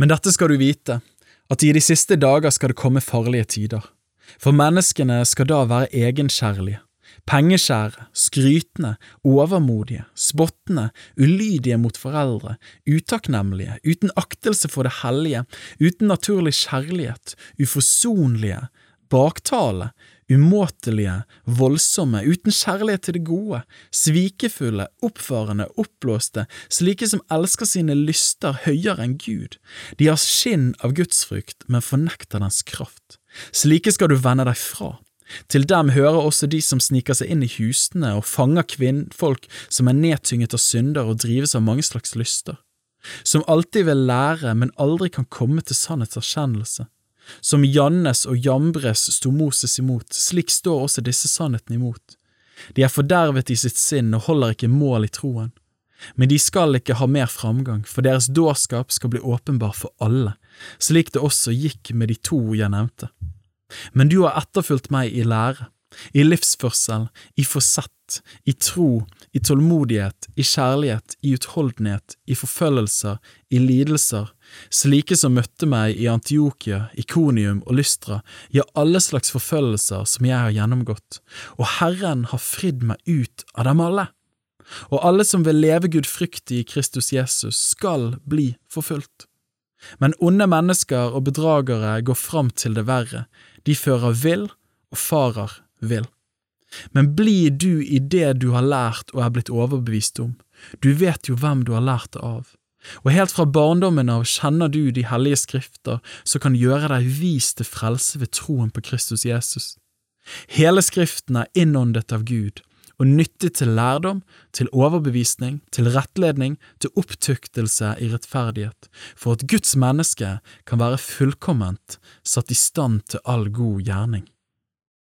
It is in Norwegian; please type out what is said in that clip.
Men dette skal du vite, at i de siste dager skal det komme farlige tider. For menneskene skal da være egenkjærlige, pengeskjære, skrytende, overmodige, spottende, ulydige mot foreldre, utakknemlige, uten aktelse for det hellige, uten naturlig kjærlighet, uforsonlige, baktale, umåtelige, voldsomme, uten kjærlighet til det gode, svikefulle, oppfarende, oppblåste, slike som elsker sine lyster høyere enn Gud. De har skinn av gudsfrykt, men fornekter dens kraft. Slike skal du vende deg fra. Til dem hører også de som sniker seg inn i husene og fanger kvinnfolk som er nedtynget av synder og drives av mange slags lyster, som alltid vil lære, men aldri kan komme til sannhetserkjennelse som Jannes og Jambres sto Moses imot, slik står også disse sannhetene imot. De er fordervet i sitt sinn og holder ikke mål i troen. Men de skal ikke ha mer framgang, for deres dårskap skal bli åpenbar for alle, slik det også gikk med de to jeg nevnte. Men du har etterfulgt meg i lære, i livsførsel, i forsett, i tro, i tålmodighet, i kjærlighet, i utholdenhet, i forfølgelser, i lidelser, slike som møtte meg i Antiokia, Ikonium og Lystra, ja, alle slags forfølgelser som jeg har gjennomgått, og Herren har fridd meg ut av dem alle. Og alle som vil leve gudfryktig i Kristus Jesus, skal bli forfulgt. Men onde mennesker og bedragere går fram til det verre, de fører vill og farer vil. Men blir du i det du har lært og er blitt overbevist om, du vet jo hvem du har lært det av. Og helt fra barndommen av kjenner du de hellige skrifter som kan gjøre deg vis til frelse ved troen på Kristus Jesus. Hele Skriften er innåndet av Gud og nyttig til lærdom, til overbevisning, til rettledning, til opptuktelse i rettferdighet, for at Guds menneske kan være fullkomment, satt i stand til all god gjerning.